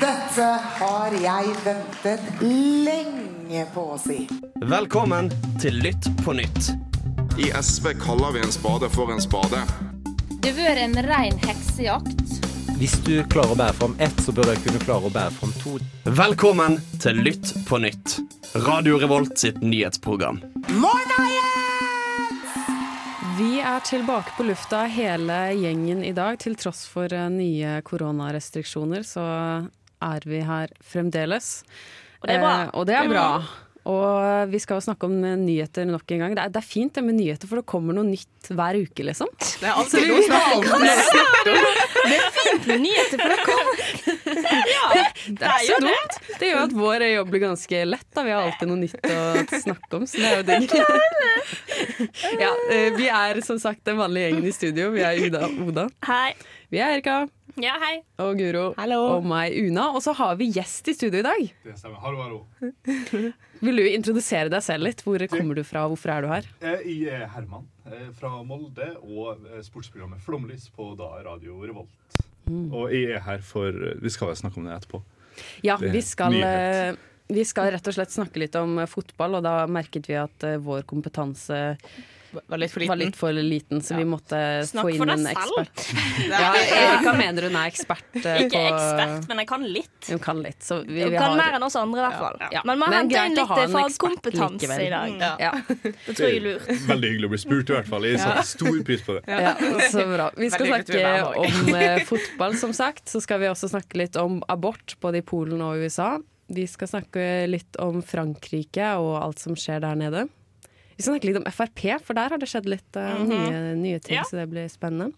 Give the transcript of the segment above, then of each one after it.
Dette har jeg ventet lenge på å si. Velkommen til Lytt på nytt. I SV kaller vi en spade for en spade. Det har vært en rein heksejakt. Hvis du klarer å bære fram ett, så bør jeg kunne klare å bære fram to. Velkommen til Lytt på nytt. Radio Revolt sitt nyhetsprogram. Morna, Vi er tilbake på lufta hele gjengen i dag. Til tross for eh, nye koronarestriksjoner, så er vi her fremdeles. Og det er bra. Eh, og det er bra. Og vi skal jo snakke om nyheter nok en gang. Det er, det er fint det med nyheter, for det kommer noe nytt hver uke, liksom. Det er alltid noe Det er fint med nyheter, for det kommer Det er ikke så dumt. Det gjør at vår jobb blir ganske lett. Da. Vi har alltid noe nytt å snakke om, så det er jo digg. Ja, eh, vi er som sagt den vanlige gjengen i studio. Vi er Uda Oda. Hei. Vi er Erika Ja, hei. og Guro og meg, Una. Og så har vi gjest i studio i dag. Det stemmer. Hallo, hallo. Vil du introdusere deg selv litt? Hvor kommer du fra, hvorfor er du her? Eh, Jeg er Herman eh, fra Molde og eh, sportsprogrammet Flomlys på da Radio Revolt. Og jeg er her for Vi skal vel snakke om det etterpå. Ja, Det vi skal, nyhet. vi skal rett og slett snakke litt om fotball, og da merket vi at vår kompetanse Var litt for liten. litt for liten, så vi måtte Snakk få inn en selv. ekspert. Ja, Erika mener hun er ekspert eh, Ikke på ekspert, men jeg kan litt. Hun kan litt, så vi, Du vi kan har mer enn oss andre, i hvert fall. Ja. Men man har henter inn litt en fagkompetanse i dag. ja. Det tror jeg er lurt. Veldig hyggelig å bli spurt, i hvert fall. Jeg setter stor pris på det. Ja, så bra. Vi skal Veldig snakke om uh, fotball, som sagt. Så skal vi også snakke litt om abort, både i Polen og USA. Vi skal snakke litt om Frankrike og alt som skjer der nede. Vi skal snakke litt om Frp, for der har det skjedd litt eh, nye, nye ting, Ja. så det blir spennende.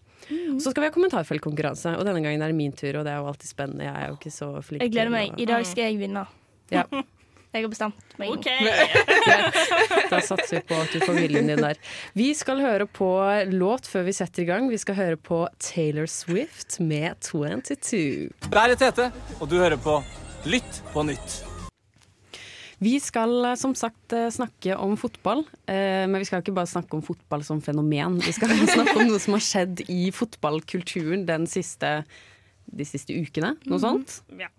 Så skal vi ha kommentarfeltkonkurranse, og denne gangen er det min tur, og det er jo alltid spennende. Jeg er jo ikke så flink Jeg gleder meg. I dag skal jeg vinne. Ja. Jeg har bestemt meg. OK. Da satser vi på at du får viljen din der. Vi skal høre på låt før vi setter i gang. Vi skal høre på Taylor Swift med 22. Der er Tete, og du hører på Lytt på nytt. Vi skal eh, som sagt eh, snakke om fotball, eh, men vi skal ikke bare snakke om fotball som fenomen. Vi skal snakke om noe som har skjedd i fotballkulturen den siste, de siste ukene. Noe sånt? Ja.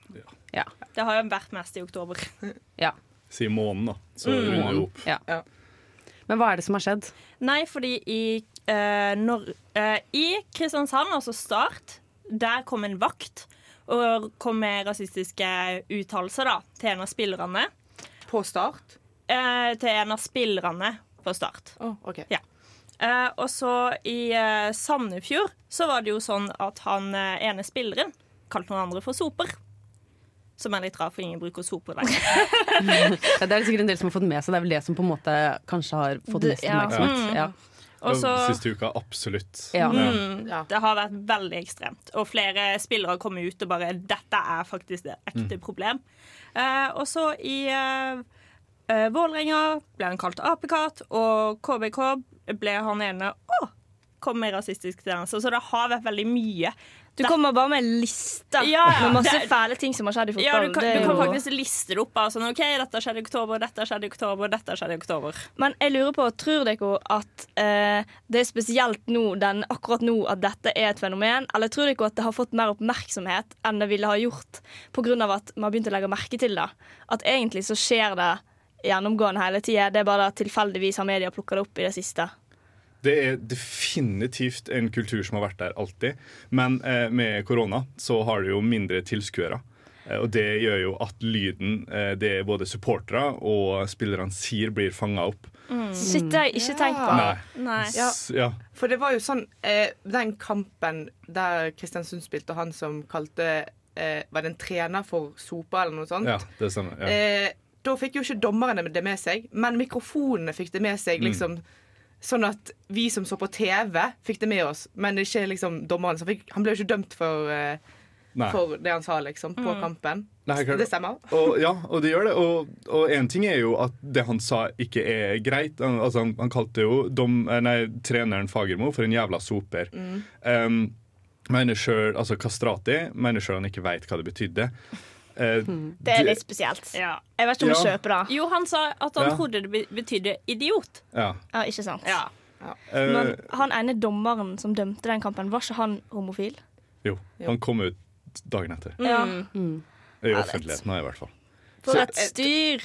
Ja. Det har jo vært mest i oktober. ja. Si månen, da. Så runder vi opp. ja. Men hva er det som har skjedd? Nei, fordi i, eh, når, eh, i Kristiansand, altså Start, der kom en vakt og kom med rasistiske uttalelser da, til en av spillerne. På start? Eh, til en av spillerne på Start. Å, OK. Eh, og så i eh, Sandefjord så var det jo sånn at han eh, ene spilleren kalte noen andre for soper. Som er litt rart, for ingen bruker soper lenger. Ja, Det er sikkert en del som har fått med seg. Det er vel det som på en måte kanskje har fått Det- mest ja. oppmerksomhet. Ja. Og Også, Siste uka, absolutt. Ja. Mm, Ja. Det har vært veldig ekstremt. Og flere spillere har kommet ut og bare 'Dette er faktisk det ekte problem'. Eh, og så i uh, Vålerenga ble han kalt apekatt, og KBK ble han ene Å! Kom med rasistisk tendens. Så det har vært veldig mye. Du kommer bare med en liste Ja, ja. med masse fæle ting som har skjedd i Ja, du kan, du kan faktisk liste det opp. Bare sånn, OK, dette skjedde i oktober, dette skjedde i oktober, dette skjedde i oktober. Men jeg lurer på, tror dere at eh, det er spesielt nå, den, akkurat nå at dette er et fenomen? Eller tror dere at det har fått mer oppmerksomhet enn det ville ha gjort pga. at man har begynt å legge merke til det? At egentlig så skjer det gjennomgående hele tida. Det er bare at tilfeldigvis har media plukka det opp i det siste. Det er definitivt en kultur som har vært der alltid. Men eh, med korona så har du jo mindre tilskuere. Eh, og det gjør jo at lyden eh, det både supportere og spillerne sier, blir fanga opp. Shit, det har jeg ikke tenkt på. Nei. Nei. Ja. Ja. For det var jo sånn eh, Den kampen der Kristiansund spilte, og han som kalte eh, Var det en trener for Sopa, eller noe sånt? ja, det stemmer. Ja. Eh, da fikk jo ikke dommerne det med seg, men mikrofonene fikk det med seg. Mm. Sånn at vi som så på TV, fikk det med oss, men ikke liksom dommeren. som fikk, han ble jo ikke dømt for, uh, for det han sa liksom på kampen. Nei. Det stemmer? Og, ja, og det gjør det. Og, én en ting er jo at det han sa, ikke er greit. Han, altså, han, han kalte jo dom, eh, nei, treneren Fagermo for en jævla soper. Um, mener selv, altså Kastrati mener sjøl han ikke veit hva det betydde. Eh, Det er litt spesielt. Ja. Jeg vet ikke om jeg Ja. kjøper det. Jo, han sa at han Ja. trodde det betydde idiot. ja. Ja, ikke sant? Ja. Eh, Men han ene dommeren som dømte den kampen, var ikke han homofil? jo, han kom ut dagen etter. Ja. I offentligheten, i hvert fall. For et styr!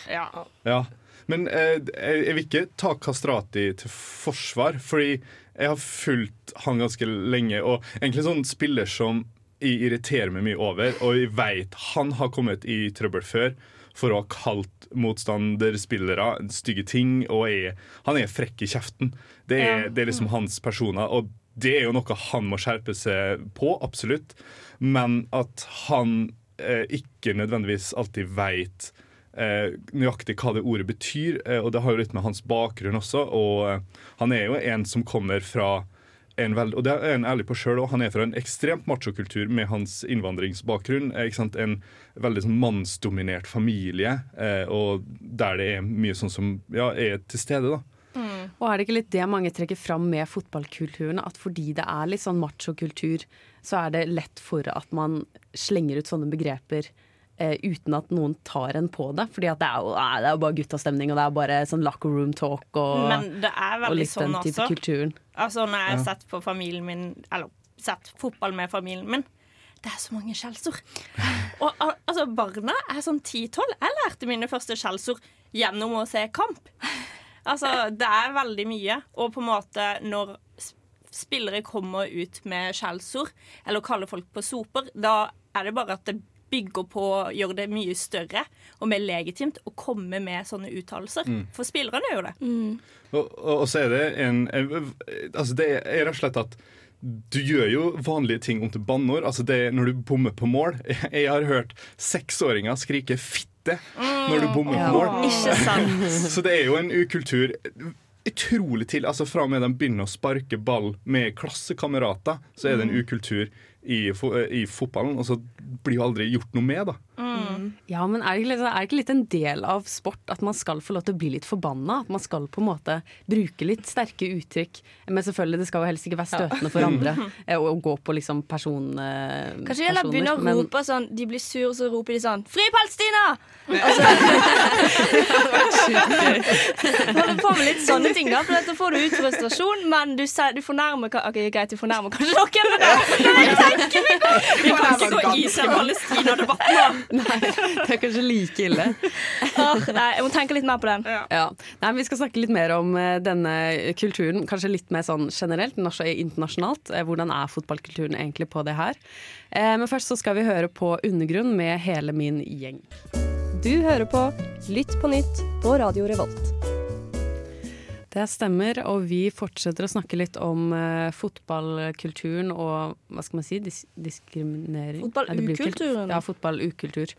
Ja, men eh, jeg jeg vil ikke ta Kastrati til forsvar, fordi jeg har fulgt han ganske lenge, og egentlig en sånn spiller som jeg irriterer meg mye over, og jeg vet han har kommet i trøbbel før for å ha kalt motstanderspillere stygge ting, og er, han er frekk i kjeften. Det er, det er liksom hans personer, og det er jo noe han må skjerpe seg på, absolutt, men at han eh, ikke nødvendigvis alltid veit eh, nøyaktig hva det ordet betyr, eh, og det har jo litt med hans bakgrunn også. Og eh, han er jo en som kommer fra en veld, og det er han ærlig på selv, òg. Han er fra en ekstremt machokultur med hans innvandringsbakgrunn. eh? En veldig sånn mannsdominert familie, eh, og der det er mye sånn som ja, er til stede. da. Og er det ikke litt det mange trekker fram med fotballkulturen? At fordi det er litt sånn machokultur, så er det lett for at man slenger ut sånne begreper eh, uten at noen tar en på det. Fordi at det er jo det er jo bare guttastemning, og det er bare sånn locker room talk og, Men det er og veldig litt sånn den type også. kulturen. Altså Når jeg har sett på familien min Eller sett fotball med familien min Det er så mange skjellsord. Og al- altså barna er sånn 10-12. Jeg lærte mine første skjellsord gjennom å se kamp. Altså Det er veldig mye. Og på en måte når spillere kommer ut med skjellsord, eller kaller folk på soper, da er det bare at det bygger på å gjøre det mye større og mer legitimt å komme med sånne uttalelser. Mm. For spillerne gjør det. Og, og, og så er det en, en Altså det er rett og slett at du gjør jo vanlige ting om til banneord. Altså det er når du bommer på mål. Jeg har hørt seksåringer skrike 'fitte' når du bommer Ja. på mål. Ikke sant. Så det er jo en ukultur utrolig til. Altså Fra og med de begynner å sparke ball med klassekamerater, så er det en Mm. ukultur i, fo- i fotballen. Og så blir jo aldri gjort noe med, da. Ja, men er det, ikke litt, er det ikke litt en del av sport at man skal få lov til å bli litt forbanna? At man skal på en måte bruke litt sterke uttrykk? Men selvfølgelig, det skal jo helst ikke være støtende for andre eh, å gå på liksom person... eh, Kanskje de heller begynner å men- rope sånn De blir sure, så roper de sånn 'Fri Palestina!' Altså, Hold på med litt sånne ting, da, for da får du ut frustrasjon, men du, sier- du fornærmer Ok, greit, du fornærmer kanskje noen, men det Nei, meg! Vi kan ikke gå Israel-Palestina-debatten nå. Nei, det er kanskje like ille. Åh, nei, jeg må tenke litt mer på den. Ja. Nei, men vi skal snakke litt mer om eh, denne kulturen, kanskje litt mer sånn generelt, og internasjonalt. Eh, Hvordan er fotballkulturen egentlig på det her? Eh, Men først så skal vi høre på Undergrunn med hele min gjeng. Du hører på Lytt på nytt på Radio Revolt. Det stemmer, og vi fortsetter å snakke litt om uh, fotballkulturen og hva skal man si, dis diskriminering. Fotballukulturen. Ja, fotballukultur.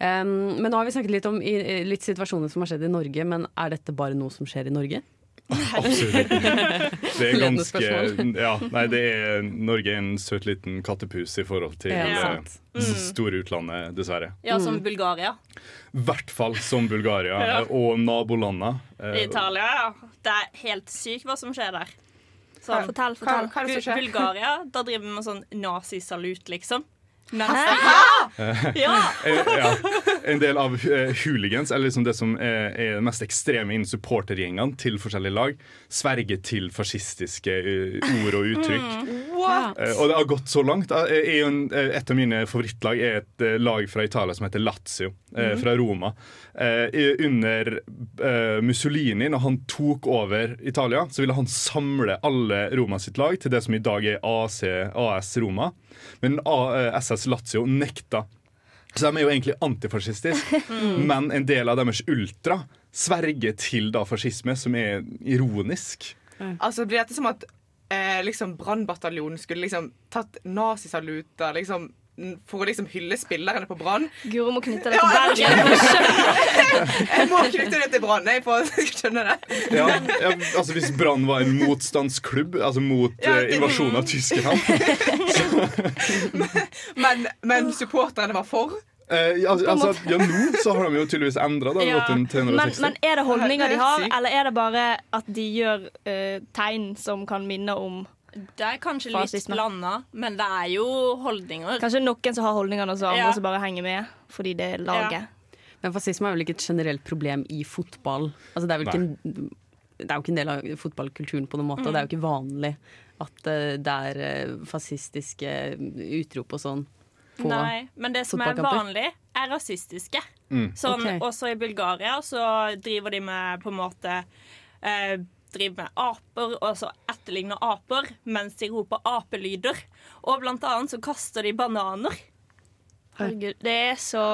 Um, men nå har vi snakket litt om i litt situasjoner som har skjedd i Norge, men er dette bare noe som skjer i Norge? Absolutt. Det er ganske ja, nei, det er, Norge er en søt liten kattepus i forhold til Ja, eh, det Mm. store utlandet, dessverre. Ja, som Bulgaria. I hvert fall som Bulgaria Ja. eh, og nabolandene. Eh, Italia, ja. Det er helt sykt hva som skjer der. Så, fortell, fortell. Hva er det som skjer? Bulgaria, da driver vi med sånn nazisalut, liksom. Men, Eh, Ja! eh, ja. En del av eh, hooligans, eller liksom det som er, det mest ekstreme innen supportergjengene til forskjellige lag, sverger til fascistiske ord og uttrykk. What? Eh, og det har gått så langt. Et av mine favorittlag er et lag fra Italia som heter Lazio, eh, Mhm. fra Roma. Eh, under eh, Mussolini, når han tok over Italia, så ville han samle alle Roma sitt lag til det som i dag er AC, AS Roma. Men A, eh, SS Lazio nekta. Så de er jo egentlig antifascistiske, Mm. men en del av deres ultra sverger til da fascisme, som er ironisk. Altså Blir dette som at eh, liksom Brannbataljonen skulle liksom tatt nazisaluter liksom, for å liksom hylle spillerne på Brann? Guro må knytte det Ja, til jeg, Bergen. jeg må knytte det til Brann jeg, for å skjønne det. Ja, ja, altså Hvis Brann var en motstandsklubb, altså mot Ja, det- invasjonen av Tyskland Men, men supporterne var for? eh, ja, altså, ja, Nå så har de jo tydeligvis endra. Ja. Men, men er det holdninger de har, eller er det bare at de gjør uh, tegn som kan minne om Det er kanskje litt blanda, men det er jo holdninger. Kanskje noen som har holdningene, og så andre Ja. som bare henger med fordi det er laget. Men fascisme er vel ikke et generelt problem i fotball? Altså, det, er vel ikke en, det er jo ikke en del av fotballkulturen på noen måte. og Det er jo ikke vanlig at eh, det er eh, fascistiske utrop og sånn. på Nei, men det som er vanlig, er rasistiske. Mm. Sånn, okay. Også i Bulgaria så driver de med på en måte eh, Driver med aper, og så etterligner aper mens de roper apelyder. Og blant annet så kaster de bananer. Herregud, det er så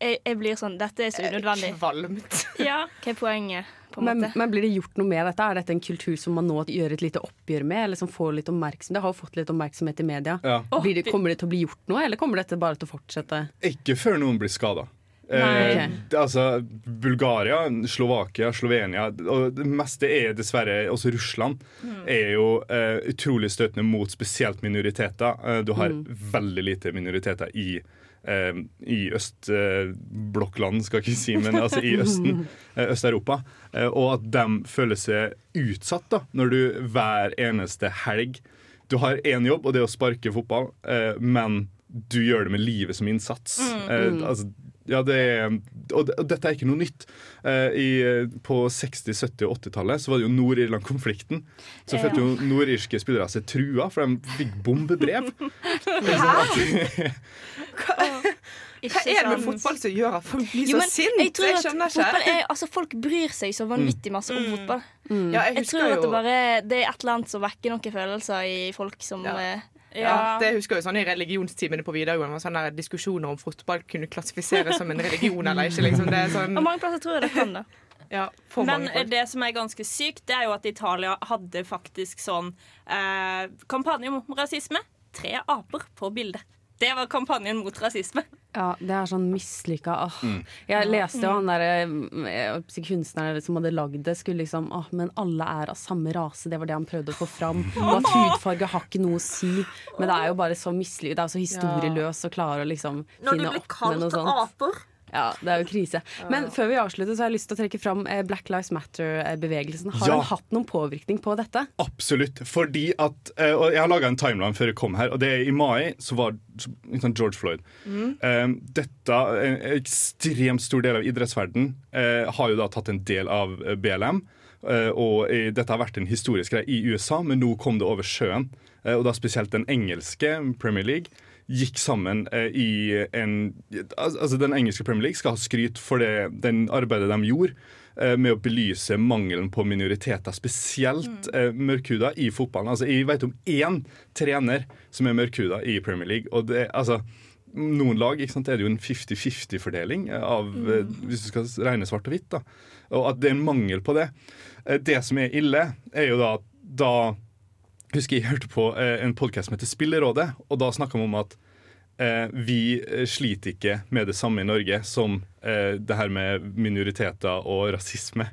jeg, jeg blir sånn Dette er så unødvendig. Kvalmt. Ja, hva er poenget? På en Men, måte? men blir det gjort noe med dette? Er dette en kultur som man nå gjør et lite oppgjør med? Eller som får litt oppmerksomhet? Det har jo fått litt oppmerksomhet i media. Ja. Blir det, kommer det til å bli gjort noe, eller kommer dette bare til å fortsette? Ikke før noen blir skada. Eh, altså, Bulgaria, Slovakia, Slovenia og Det meste er dessverre også Russland. Er jo eh, utrolig støtende mot spesielt minoriteter. Eh, du har Mm. veldig lite minoriteter i eh, i østblokkland, skal jeg ikke si, men altså i Østen, eh, Øst-Europa. Eh, og at de føler seg utsatt da, når du hver eneste helg Du har én jobb, og det er å sparke fotball, men du gjør det med livet som innsats. Mm. Mm. altså, ja, det er, og, det- og dette er ikke noe nytt. Eh, i, på 60-, 70- og 80-tallet så var det jo Nord-Irland-konflikten. Så Ja. følte jo nordirske spillere seg trua, for de fikk bombebrev. Hva er det med fotball som gjør at folk blir Jo, så men sinte? Jeg Jeg skjønner ikke. er, altså, Folk bryr seg så vanvittig masse om fotball. Ja, jeg jeg tror at det bare Det er et eller annet som vekker noen følelser i folk som eh, Ja, det husker jeg jo sånn I religionstimene på videregående var sånne der diskusjoner om fotball kunne klassifiseres som en religion eller ikke. Liksom. Det er sånn, Og mange plasser tror jeg det kan det. ja, for Men mange det som er ganske sykt, det er jo at Italia hadde faktisk sånn eh, kampanje om rasisme. Tre aper på bildet. Det var kampanjen mot rasisme. Ja, det er sånn mislykka. Åh. Mm. Jeg leste jo han derre kunstneren som hadde lagd det, skulle liksom åh, Men alle er av samme rase, det var det han prøvde å få fram. Og at hudfarge har ikke noe å si. Men det er jo bare så mislykka. Det er så historieløst å klare å liksom Når du finne blir opp med noe kalt sånt. aper. Ja, det er jo krise. Men før vi avslutter, så har jeg lyst til å trekke fram eh, Black Lives Matter-bevegelsen. Har Ja. den hatt noen påvirkning på dette? Absolutt. Fordi at eh, Og jeg har laga en timeline før jeg kom her, og det er i mai så var George Floyd. Mm. Eh, dette, En ekstremt stor del av idrettsverdenen eh, har jo da tatt en del av eh, BLM. eh, og eh, dette har vært en historisk greie i USA, men nå kom det over sjøen. Eh, og da spesielt den engelske Premier League gikk sammen eh, i en Altså Den engelske Premier League skal ha skryt for det den arbeidet de gjorde eh, med å belyse mangelen på minoriteter, spesielt mm. mørkhuda, i fotballen. Altså, Jeg vet om én trener som er mørkhuda i Premier League. og det, altså noen lag ikke sant, er det jo en 50-50-fordeling av eh, hvis du skal regne svart og hvitt. da, Og at det er en mangel på det. Eh, Det som er ille, er jo da da husker jeg hørte på eh, en podkast som heter Spillerådet, og da snakka vi om at eh, vi eh, sliter ikke med det samme i Norge som eh, det her med minoriteter og rasisme.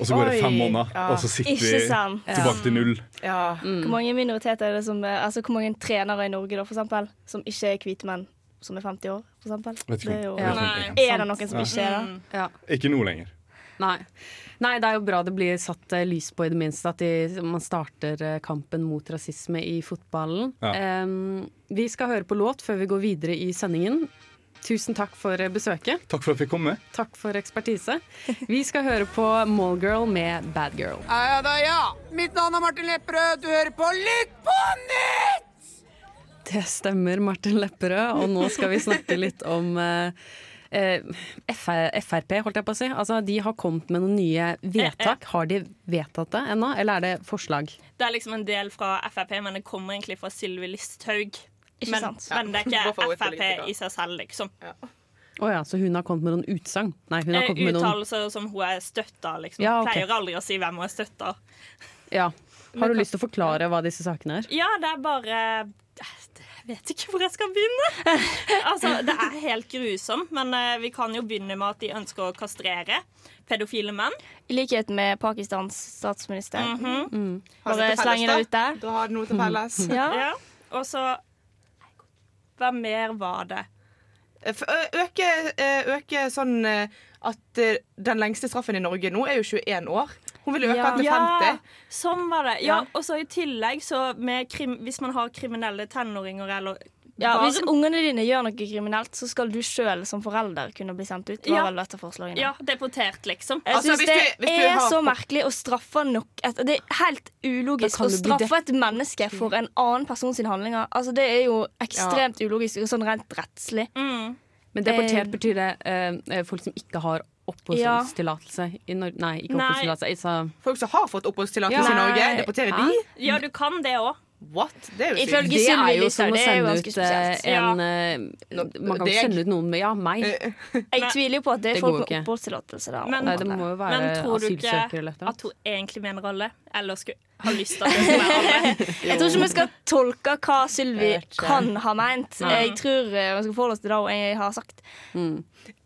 Og så går det fem måneder, ja. og så sitter vi tilbake til null. Hvor mange minoriteter er det som Altså hvor mange trenere i Norge da, for eksempel, som ikke er hvite menn som er 50 år? For eksempel? Vet ikke det er, jo, ja. er er. det noen som ikke er det? Ikke nå lenger. Nei. Nei, det er jo bra det blir satt eh, lys på i det minste at de, man starter eh, kampen mot rasisme i fotballen. Ja. Um, vi skal høre på låt før vi går videre i sendingen. Tusen takk for eh, besøket. Takk for at vi kom med. Takk for ekspertise. Vi skal høre på Mallgirl med Bad Girl. Ja da, ja. Mitt navn er Martin Lepperød. Du hører på Lytt på nytt! Det stemmer, Martin Lepperød. Og nå skal vi snakke litt om eh, Frp, holdt jeg på å si. Altså, de har kommet med noen nye vedtak. Har de vedtatt det ennå, eller er det forslag? Det er liksom en del fra Frp, men det kommer egentlig fra Sylvi Listhaug. Ikke Men, sant? men det er ikke. Frp i seg selv, liksom. Å ja, så hun har kommet med noen utsagn? Nei, hun har Eh, kommet med noen Uttalelser som hun er støtta, liksom. Ja, okay. Pleier aldri å si hvem hun er støtta. Ja. Har du lyst til å forklare hva disse sakene er? Ja, det er bare Jeg vet ikke hvor jeg skal begynne. altså, Det er helt grusomt, men eh, vi kan jo begynne med at de ønsker å kastrere pedofile menn. I likhet med Pakistans statsminister. Mm -hmm. mm. Bare slenge det ut der. Da har du noe til felles. Ja. Ja. Og så Hva mer var det? Øke, øke sånn eh, at eh, den lengste straffen i Norge nå er jo 21 år. Hun vil øke ja. til 50. Ja, sånn var det. Ja, Ja. Og så i tillegg, så med krim, hvis man har kriminelle tenåringer eller Ja, barn. Hvis ungene dine gjør noe kriminelt, så skal du sjøl som forelder kunne bli sendt ut. Ja. Ja, deportert, liksom. Jeg Altså, synes det du- hvis du er har- så merkelig å straffe nok et, Det er helt ulogisk å straffe et menneske for en annen person sine handlinger. Altså, det er jo ekstremt ulogisk, sånn rent rettslig. Mm. Men deportert Eh, betyr det eh, folk som ikke har oppholdstillatelse i Norge Nei, ikke oppholdstillatelse. Altså, Folk som har fått oppholdstillatelse Ja. i Norge, deporterer de? Ja, du kan det òg. What? Det er jo sykt. Det er jo som å sende ut eh, en eh, Man kan ikke sende ut noen med Ja, meg. Jeg tviler jo på at det Det er folk med oppholdstillatelse. Men- Nei, det må jo være Men tror du ikke eller at hun egentlig mener alle? Eller skulle ha lyst til at det skal være alle? Jeg tror ikke vi skal tolke hva Sylvi kan ha meint. Jeg tror eh, vi skal forholde oss til det jeg har sagt.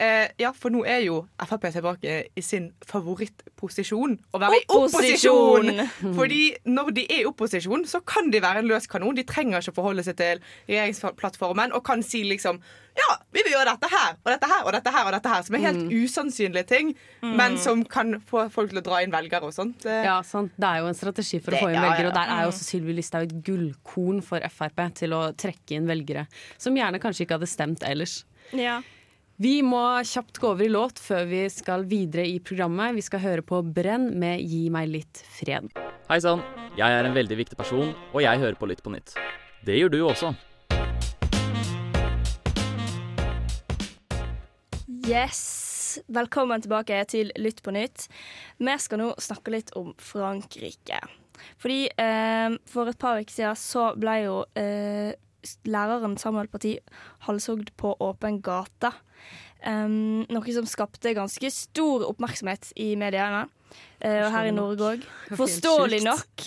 Eh, ja, for nå er jo Frp tilbake i sin favorittposisjon. Å være i Opposisjon! Fordi når de er i opposisjon, så kan de være en løs kanon. De trenger ikke å forholde seg til regjeringsplattformen og kan si liksom Ja, vi vil gjøre dette her og dette her og dette her, og dette her som er helt usannsynlige ting, men som kan få folk til å dra inn velgere og sånt. Eh, Ja, sant. Det er jo en strategi for å Det- få inn ja, ja, velgere, og der er jo også Sylvi Listhaug et gullkorn for Frp til å trekke inn velgere som gjerne kanskje ikke hadde stemt ellers. Ja. Vi må kjapt gå over i låt før vi skal videre i programmet. Vi skal høre på Brenn med Gi meg litt fred. Hei sann, jeg er en veldig viktig person, og jeg hører på Lytt på nytt. Det gjør du også. Yes! Velkommen tilbake til Lytt på nytt. Vi skal nå snakke litt om Frankrike. Fordi eh, for et par uker siden så ble jo eh, læreren Samuel Parti halshogd på åpen gate. Um, noe som skapte ganske stor oppmerksomhet i mediene. Uh, og her i Norge òg. Forståelig nok.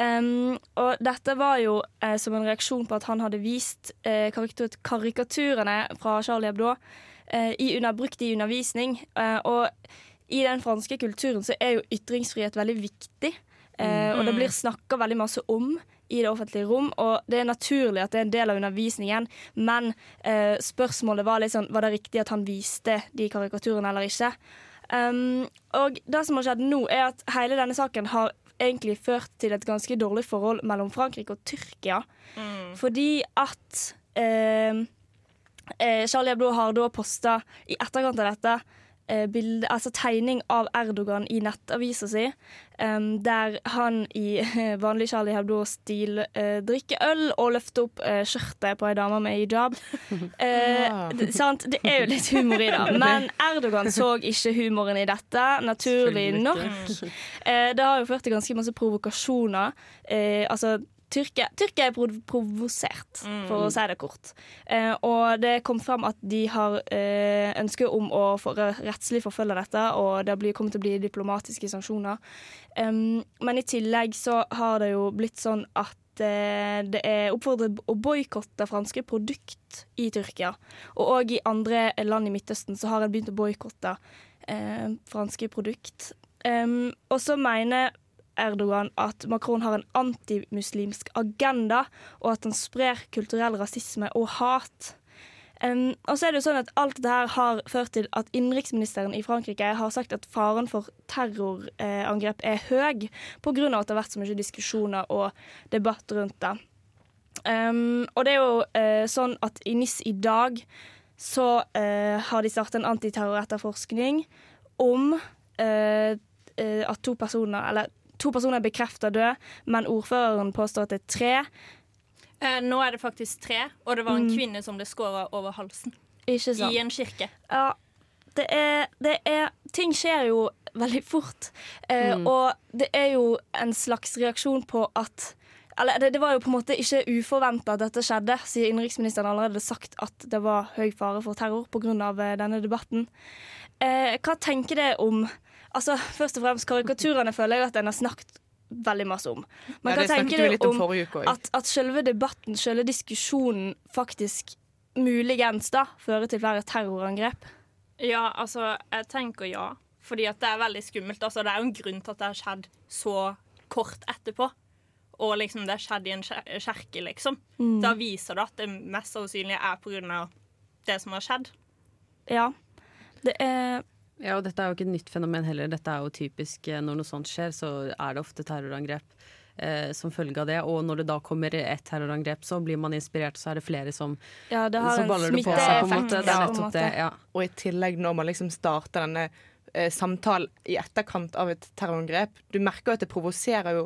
Um, og dette var jo uh, som en reaksjon på at han hadde vist uh, karikaturene fra Charlie Hebdo brukt i undervisning. Og i den franske kulturen så er jo ytringsfrihet veldig viktig. Eh, og det blir snakka veldig masse om i det offentlige rom, og det er naturlig at det er en del av undervisningen, men eh, spørsmålet var sånn Var det riktig at han viste de karikaturene eller ikke? Um, og det som har skjedd nå, er at hele denne saken har egentlig ført til et ganske dårlig forhold mellom Frankrike og Tyrkia. Fordi at eh, eh, Charlie Hebdo har da posta i etterkant av dette eh, bilde, altså tegning av Erdogan i nettavisa si, um, der han i eh, vanlig Charlie Hebdo-stil uh, drikker øl og løfter opp uh, skjørtet på ei dame med hijab. Uh, det, sant? det er jo litt humor i det, men Erdogan så ikke humoren i dette, naturlig nok. Eh, det har jo ført til ganske masse provokasjoner. Eh, altså Tyrkia, Tyrkia er prov provosert, for å si det kort. Eh, og det kom fram at de har eh, ønske om å få rettslig forfølge dette, og det blir, kommer til å bli diplomatiske sanksjoner. Um, men i tillegg så har det jo blitt sånn at eh, det er oppfordret å boikotte franske produkt i Tyrkia. Og òg i andre land i Midtøsten så har en begynt å boikotte eh, franske produkt. Um, og så mener Erdogan at Macron har en antimuslimsk agenda, og at han sprer kulturell rasisme og hat. Um, og så er det jo sånn at Alt dette har ført til at innenriksministeren i Frankrike har sagt at faren for terrorangrep er høy, pga. at det har vært så mye diskusjoner og debatt rundt det. Um, og det er jo eh, sånn at i NIS i dag så eh, har de startet en antiterroretterforskning om eh, at to personer Eller to personer er bekrefta døde, men ordføreren påstår at det er tre. Eh, nå er det faktisk tre, og det var en Mm. kvinne som ble skåra over halsen. Ikke sant? I en kirke. Ja, det er, det er Ting skjer jo veldig fort. Eh, Mm. Og det er jo en slags reaksjon på at eller det, det var jo på en måte ikke uforventa at dette skjedde, siden innenriksministeren allerede sagt at det var høy fare for terror pga. denne debatten. Eh, hva tenker dere om Altså, Først og fremst, karikaturene føler jeg at en har snakket veldig masse om. Man Ja, det snakket vi litt om om uke at, at selve debatten, selve diskusjonen, faktisk muligens da fører til flere terrorangrep? Ja, altså, jeg tenker ja. Fordi at det er veldig skummelt. Altså, det er jo en grunn til at det har skjedd så kort etterpå. Og liksom det har skjedd i en kjerke, liksom. Mm. Da viser det at det mest sannsynlig er av det som har skjedd. Ja. Det er Ja, og dette er jo ikke et nytt fenomen heller. Dette er jo typisk eh, når noe sånt skjer, så er det ofte terrorangrep. eh, som følge av det. Og når det da kommer et terrorangrep, så blir man inspirert, så er det flere som, Ja, det har en baller det på seg. På en måte. Det er Ja, nettopp det. Ja. Og i tillegg når man liksom starter denne eh, samtalen i etterkant av et terrorangrep Du merker jo at det provoserer jo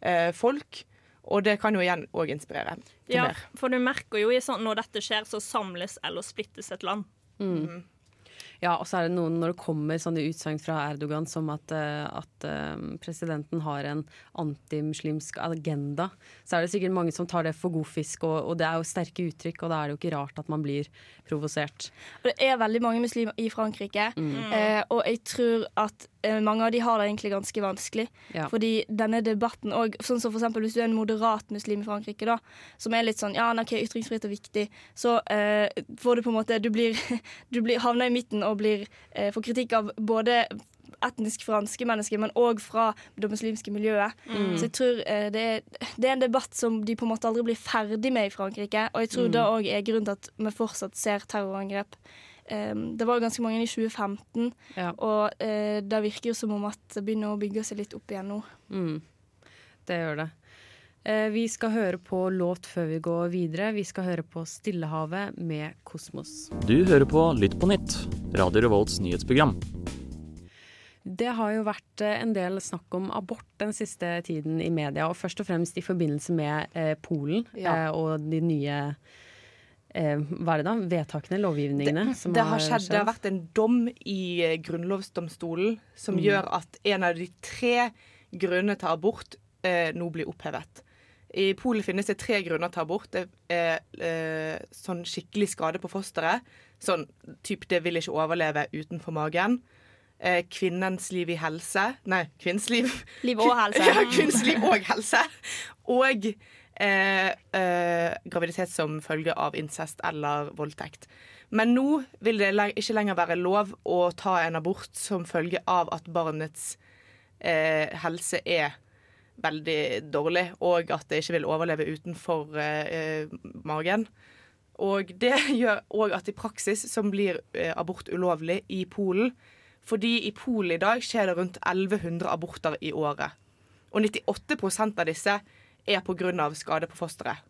eh, folk, og det kan jo igjen òg inspirere til Ja, mer. for du merker jo i sånn når dette skjer, så samles eller splittes et land. Mm. Ja, og så er det noen når det kommer sånne utsagn fra Erdogan som at, eh, at eh, presidenten har en antimuslimsk agenda, så er det sikkert mange som tar det for god fisk, og, og det er jo sterke uttrykk, og da er det jo ikke rart at man blir provosert. Det er veldig mange muslimer i Frankrike, Mm. eh, og jeg tror at mange av de har det egentlig ganske vanskelig. Ja. Fordi denne debatten òg sånn som for eksempel Hvis du er en moderat muslim i Frankrike, da, som er litt sånn Ja, ok, ytringsfrihet er viktig, så eh, får du på en måte Du blir, du blir havner i midten og blir eh, får kritikk av både etnisk franske mennesker, men òg fra det muslimske miljøet. Mm. Så jeg tror eh, det, er, det er en debatt som de på en måte aldri blir ferdig med i Frankrike. Og jeg tror Mm. det òg er grunnen til at vi fortsatt ser terrorangrep. Det var ganske mange i 2015, Ja. og eh, det virker jo som om at det begynner å bygge seg litt opp igjen nå. Mm. Det gjør det. Eh, Vi skal høre på låt før vi går videre. Vi skal høre på Stillehavet med Kosmos. Du hører på Lytt på nytt, Radio Revolts nyhetsprogram. Det har jo vært eh, en del snakk om abort den siste tiden i media, og først og fremst i forbindelse med eh, Polen Ja. eh, og de nye eh, hva er det da? vedtakene, lovgivningene? Det, det har skjedd. Det har vært en dom i eh, grunnlovsdomstolen som Mm. gjør at en av de tre grunnene til abort eh, nå blir opphevet. I Polen finnes det tre grunner til abort. Det er eh, sånn skikkelig skade på fosteret. Sånn type 'det vil ikke overleve utenfor magen'. Eh, kvinnens liv i helse Nei, kvinns liv. Liv og helse. ja, kvinns liv og helse. Og eh, eh, graviditet som følge av incest eller voldtekt. Men nå vil det ikke lenger være lov å ta en abort som følge av at barnets eh, helse er veldig dårlig, og at det ikke vil overleve utenfor eh, eh, magen. Og det gjør òg at i praksis som blir eh, abort ulovlig i Polen. Fordi i Polen i dag skjer det rundt 1100 aborter i året. Og 98% av disse er pga. skade på fosteret.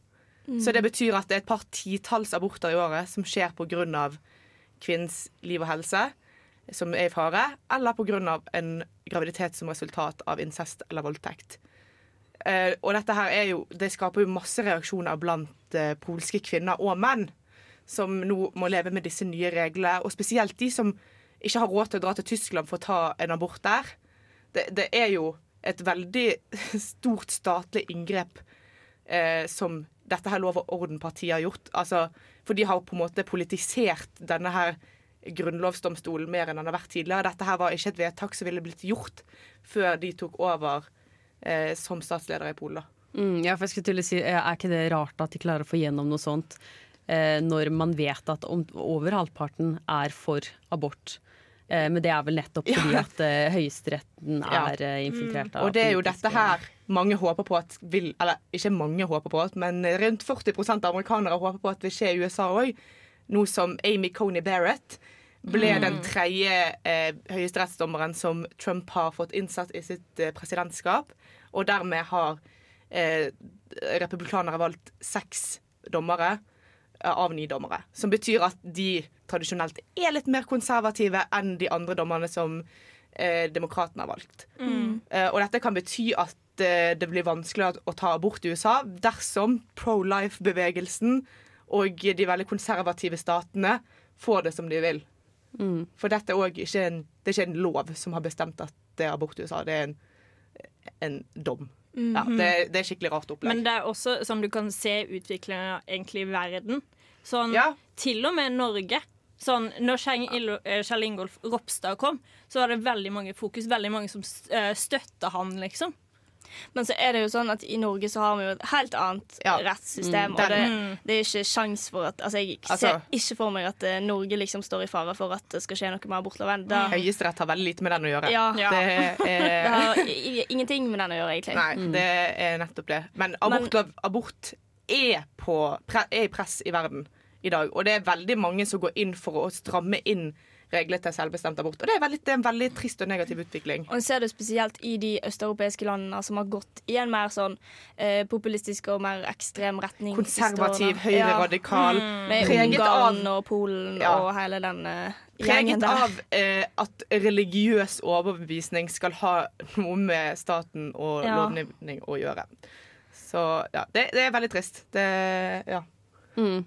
Så det betyr at det er et par titalls aborter i året som skjer pga. kvinnens liv og helse, som er i fare, eller pga. en graviditet som resultat av incest eller voldtekt. Uh, og dette her er jo, det skaper jo masse reaksjoner blant uh, polske kvinner og menn, som nå må leve med disse nye reglene. Og spesielt de som ikke har råd til å dra til Tyskland for å ta en abort der. Det, det er jo et veldig stort statlig inngrep eh, som dette her Lov og orden-partiet har gjort. Altså, for de har på en måte politisert denne her grunnlovsdomstolen mer enn den har vært tidligere. Dette her var ikke et vedtak som ville blitt gjort før de tok over eh, som statsleder i Polen. Mm, ja, for jeg skulle til å si, Er ikke det rart at de klarer å få gjennom noe sånt, eh, når man vet at om, over halvparten er for abort? Eh, men det er vel nettopp fordi at eh, Høyesteretten Ja. er eh, infiltrert av Og det er jo dette her mange håper på at vil Eller ikke mange håper på, at, men rundt 40 av amerikanere håper på at vil skje i USA òg. Nå som Amy Coney Barrett ble Mm. den tredje eh, høyesterettsdommeren som Trump har fått innsatt i sitt eh, presidentskap. Og dermed har eh, republikanere valgt seks dommere av ni dommere. Som betyr at de tradisjonelt er litt mer konservative enn de andre dommerne som eh, demokratene har valgt. Mm. Eh, og dette kan bety at eh, det blir vanskeligere å ta abort i USA dersom pro-life-bevegelsen og de veldig konservative statene får det som de vil. Mm. For dette er ikke en, det er ikke en lov som har bestemt at det er abort i USA. Det er en, en dom. Ja, Mhm. det, det er skikkelig rart opplegg. Men det er også sånn du kan se egentlig i verden. Sånn, Til og med Norge. Sånn, når Kjell eh, Kjell Ingolf Ropstad kom, så var det veldig mange fokus, veldig mange som eh, støtta han, liksom. Men så er det jo sånn at i Norge så har vi jo et helt annet rettssystem. Mm. Og det, det er ikke sjans for at Altså, jeg Altså- ser ikke for meg at eh, Norge liksom står i fare for at det skal skje noe med abortloven. Høyesterett har veldig lite med den å gjøre. Ja. Det, er, det har ingenting med den å gjøre, egentlig. Nei, det er nettopp det. Men abort, abort er, på, er i press i verden. i dag. Og det er veldig mange som går inn for å stramme inn regler til selvbestemt abort. Og det er, veldig, det er en veldig trist og negativ utvikling. Og en ser det spesielt i de østeuropeiske landene som har gått i en mer sånn eh, populistisk og mer ekstrem retning. Konservativ, høyreradikal. Ja. Med Ungarn av- og Polen Ja. og hele den eh, Preget av eh, at religiøs overbevisning skal ha noe med staten og Ja. lovgivning å gjøre. Så ja, det, det er veldig trist. Det, ja. Mm.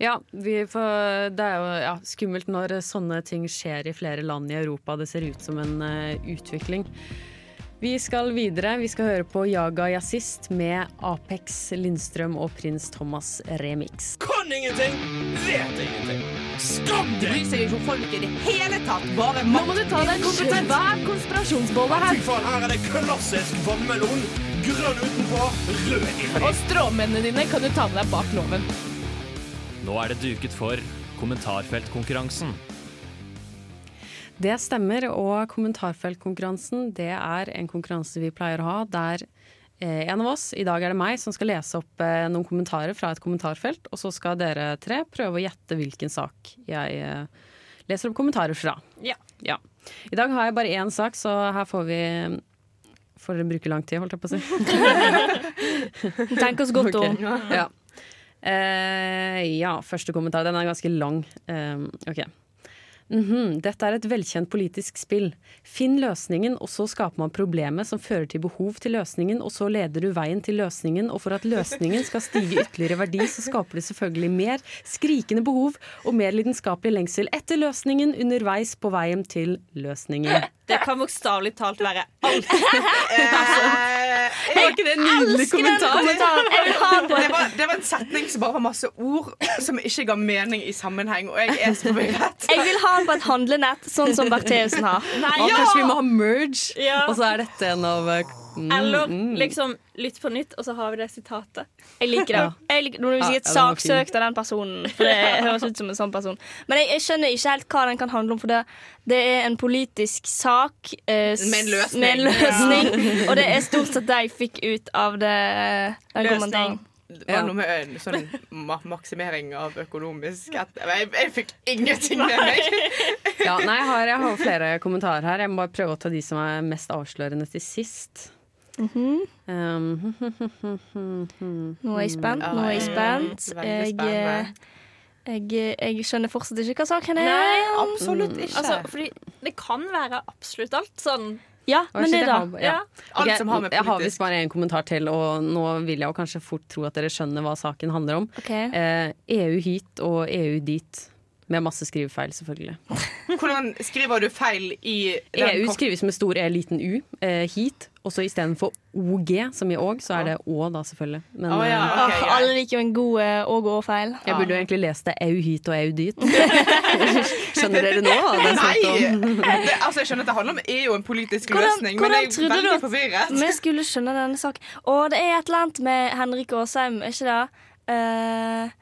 Ja, vi får, det er jo ja, skummelt når sånne ting skjer i flere land i Europa. Det ser ut som en uh, utvikling. Vi skal videre. Vi skal høre på Jaga Jazzist med Apex, Lindstrøm og Prins Thomas remix. Kan ingenting, vet ingenting. Skam deg! Bryr seg ikke om folk i det hele tatt. Bare Nå må du ta deg en Kompetent. svær konspirasjonsbolle Fy faen, her er det klassisk vannmelon. Grønn utenpå, rød inni. Og stråmennene dine kan du ta med deg bak loven. Nå er det duket for kommentarfeltkonkurransen. Det stemmer, og kommentarfeltkonkurransen det er en konkurranse vi pleier å ha der eh, en av oss, i dag er det meg, som skal lese opp eh, noen kommentarer fra et kommentarfelt, og så skal dere tre prøve å gjette hvilken sak jeg eh, leser opp kommentarer fra. Ja. Ja. I dag har jeg bare én sak, så her får vi Får dere bruke lang tid, holdt jeg på å si. Tenk oss godt om. Okay. Ja. Eh, ja, første kommentar. Den er ganske lang. Eh, ok. Mhm, Dette er et velkjent politisk spill. Finn løsningen, og så skaper man problemet som fører til behov til løsningen, og så leder du veien til løsningen, og for at løsningen skal stige ytterligere verdi, så skaper det selvfølgelig mer skrikende behov og mer lidenskapelig lengsel etter løsningen underveis på veien til løsningen. Det kan bokstavelig talt være alt. Var ikke det en nydelig kommentar? Det var, det var en setning som bare var masse ord som ikke ga mening i sammenheng, og jeg er så forvirret. Jeg vil ha den på et handlenett, sånn som Bertheussen har. Nei, Kanskje vi må ha merge, Ja. og så er dette en av eh, Eller mm. liksom Lytt på nytt, og så har vi det sitatet. Jeg liker det. Jeg liker, når du Ja, sier et ja, saksøkt av den personen. For det høres ut som en sånn person. Men jeg, jeg skjønner ikke helt hva den kan handle om, for det, det er en politisk sak eh, Med en løsning. med en løsning og det er stort sett det jeg fikk ut av det, den Løsning. kommentaren. Det var noe med en sånn ma maksimering av økonomisk jeg, jeg fikk ingenting med meg. Ja, nei, jeg har, jeg har flere kommentarer her. Jeg må bare prøve å ta de som er mest avslørende til sist. Um, Nå er jeg spent. Nå er jeg spent. Jeg, eh, jeg, jeg skjønner fortsatt ikke hva saken er. Nei, absolutt ikke. Altså, fordi det kan være absolutt alt. Sånn Ja, men det, da. har- ja. Alt Ok, som har med Jeg har visst bare en kommentar til, og nå vil jeg jo kanskje fort tro at dere skjønner hva saken handler om. Okay. Eh, EU hit og EU dit. Med masse skrivefeil, selvfølgelig. Hvordan skriver du feil i EU skrives med stor E, liten U. Eh, hit. Og så istedenfor OG, som i åg, så er det Å, da, selvfølgelig. Men oh, ja, okay, ok, ja. alle liker jo en god eh, og gå-feil. jeg burde jo egentlig lest det EU hit og EU dit. Skjønner dere nå? er Nei! Det, altså, jeg skjønner at det handler om EU og en politisk løsning, men jeg er veldig forvirret. vi skulle skjønne denne saken? Å, det er et eller annet med Henrik Asheim, er ikke det? Eh,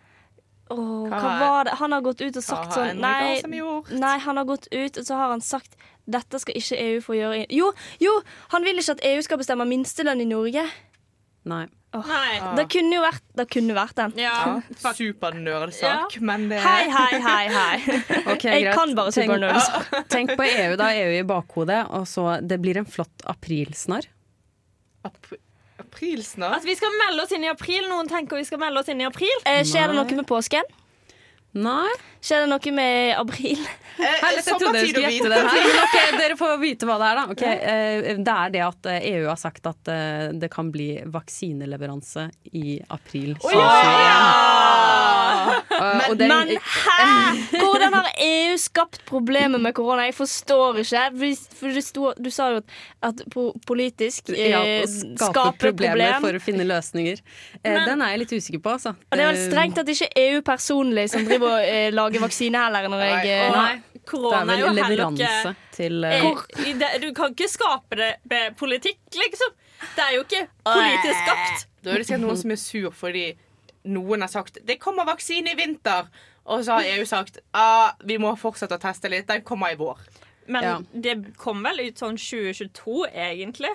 åh, hva Hva- var det? Han har gått ut og sagt sånn nei, nei, han har gått ut og så har han sagt dette skal ikke EU få gjøre. i- Jo, jo, han vil ikke at EU skal bestemme minstelønn i Norge. Nei. Oh. Nei. Det kunne jo vært, det kunne vært den. Ja. Supernerdsak, men det Hei, hei, hei, hei. okay, Jeg greit. kan bare Tenk- Tenk på EU, da. EU i bakhodet. Og så Det blir en flott aprilsnarr. Ap Aprilsnarr? At vi skal melde oss inn i april. Noen tenker vi skal melde oss inn i april. Eh, skjer det noe med påsken? Nei. Skjer det noe med april? Herlig, jeg trodde dere skulle gjette det her. Okay, Dere får vite hva det er, da. Okay, eh, Det er det at eh, EU har sagt at eh, det kan bli vaksineleveranse i april. Eh, og den- Men hæ?! Hvordan har EU skapt problemer med korona? Jeg forstår ikke. For du, sto, du sa jo at, at politisk eh, ja, skape, skaper problemer problem. for å finne løsninger. Eh, Men- den er jeg litt usikker på, altså. Og det er vel strengt at det ikke er EU personlig som driver og eh, lager vaksine heller, når jeg eh, Nei. Korona er jo leveranse ikke til uh, Eh, i det- Du kan ikke skape det med politikk, liksom. Det er jo ikke politisk skapt. Da er det sikkert noen som er sur fordi noen har sagt det kommer vaksine i vinter. Og så har EU sagt ah, vi må fortsette å teste litt. Den kommer i vår. Men Ja. det kom vel ut sånn 2022, egentlig.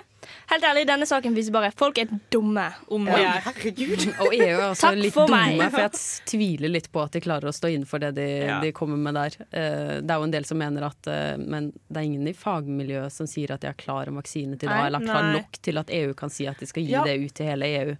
Helt ærlig, denne saken viser bare folk er dumme. Om Ja. Herregud. Og EU er også Takk litt for dumme, meg. for jeg tviler litt på at de klarer å stå innenfor det de, Ja. de kommer med der. Eh, Det er jo en del som mener at eh, Men det er ingen i fagmiljøet som sier at de er klar om vaksine til da, eller eller klar nok til at EU kan si at de skal gi Ja. det ut til hele EU.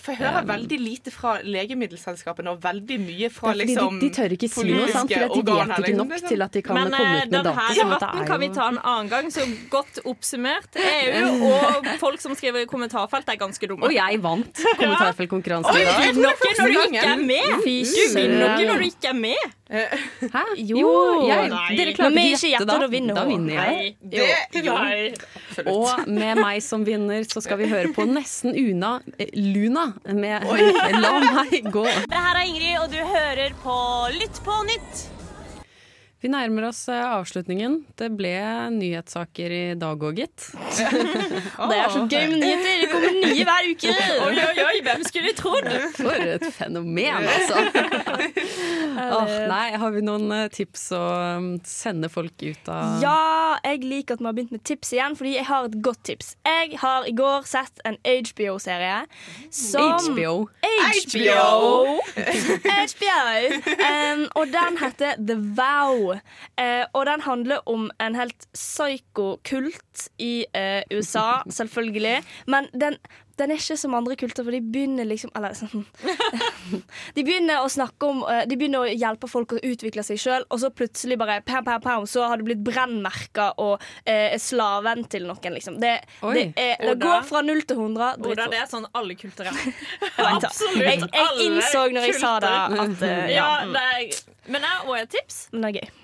For jeg hører veldig lite fra legemiddelselskapene og veldig mye fra liksom de, de tør ikke si noe, sant? for de vet ikke liksom. nok er sånn- til at de kan Men komme eh, ut med denne data. Men denne debatten er kan vi ta en annen gang, så godt oppsummert. EU og folk som skriver i kommentarfelt er ganske dumme. Og jeg vant kommentarfeltkonkurransen i dag. vinner noe når du ikke er med! Du vinner noe når du ikke er med. Hæ? Jo, Jo, jeg, dere klarer ikke ikke gjette da. da vinner Da vinner jeg. Det. Og med meg som vinner så skal vi høre på nesten Una eh, Luna med La meg gå. Det her er Ingrid, og du hører på Lytt på nytt. Vi nærmer oss eh, avslutningen. Det ble nyhetssaker i dag òg, gitt. Det er så gøy med nyheter. Det kommer nye hver uke. Oi, oi, oi, hvem skulle trodd? For et fenomen, altså. oh, nei, har vi noen eh, tips å um, sende folk ut av Ja, jeg liker at vi har begynt med tips igjen, fordi jeg har et godt tips. Jeg har i går sett en HBO-serie som HBO. HBO! HBO! Um, og den heter The Vow. Eh, og den handler om en helt psyko-kult i eh, USA, selvfølgelig. Men den, den er ikke som andre kulter, for de begynner liksom Eller sånn De begynner å snakke om eh, De begynner å hjelpe folk å utvikle seg sjøl, og så plutselig bare pam, pam, pam, så har du blitt brennmerka og eh, slaven til noen, liksom. Det, det, er, det går fra null til hundre. Oda, det er sånn alle kulter er. Absolutt. Jeg, jeg innså når jeg sa det, at uh, Ja, ja. det er, men jeg har også et tips. Men det er gøy.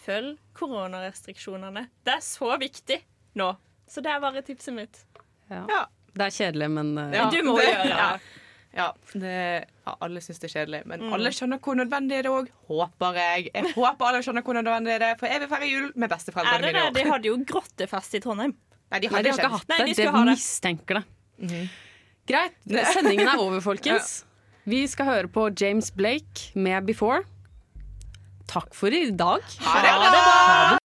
Følg koronarestriksjonene. Det er så viktig nå. Så det er bare tipset mitt. Ja. Det er kjedelig, men uh, Ja, Du må det- gjøre det. Ja. Ja, det, ja, alle syns det er kjedelig, men Mm. alle skjønner hvor nødvendig det er òg. Håper jeg. Jeg håper alle skjønner hvor nødvendig det er, for jeg vil feire jul med besteforeldrene mine De hadde jo grottefest i Trondheim. Nei, de Nei, hadde de har ikke hatt det. Nei, De det. mistenker det. Greit. Sendingen er over, folkens. Vi skal høre på James Blake med 'Before'. Takk for i dag. Ha det bra!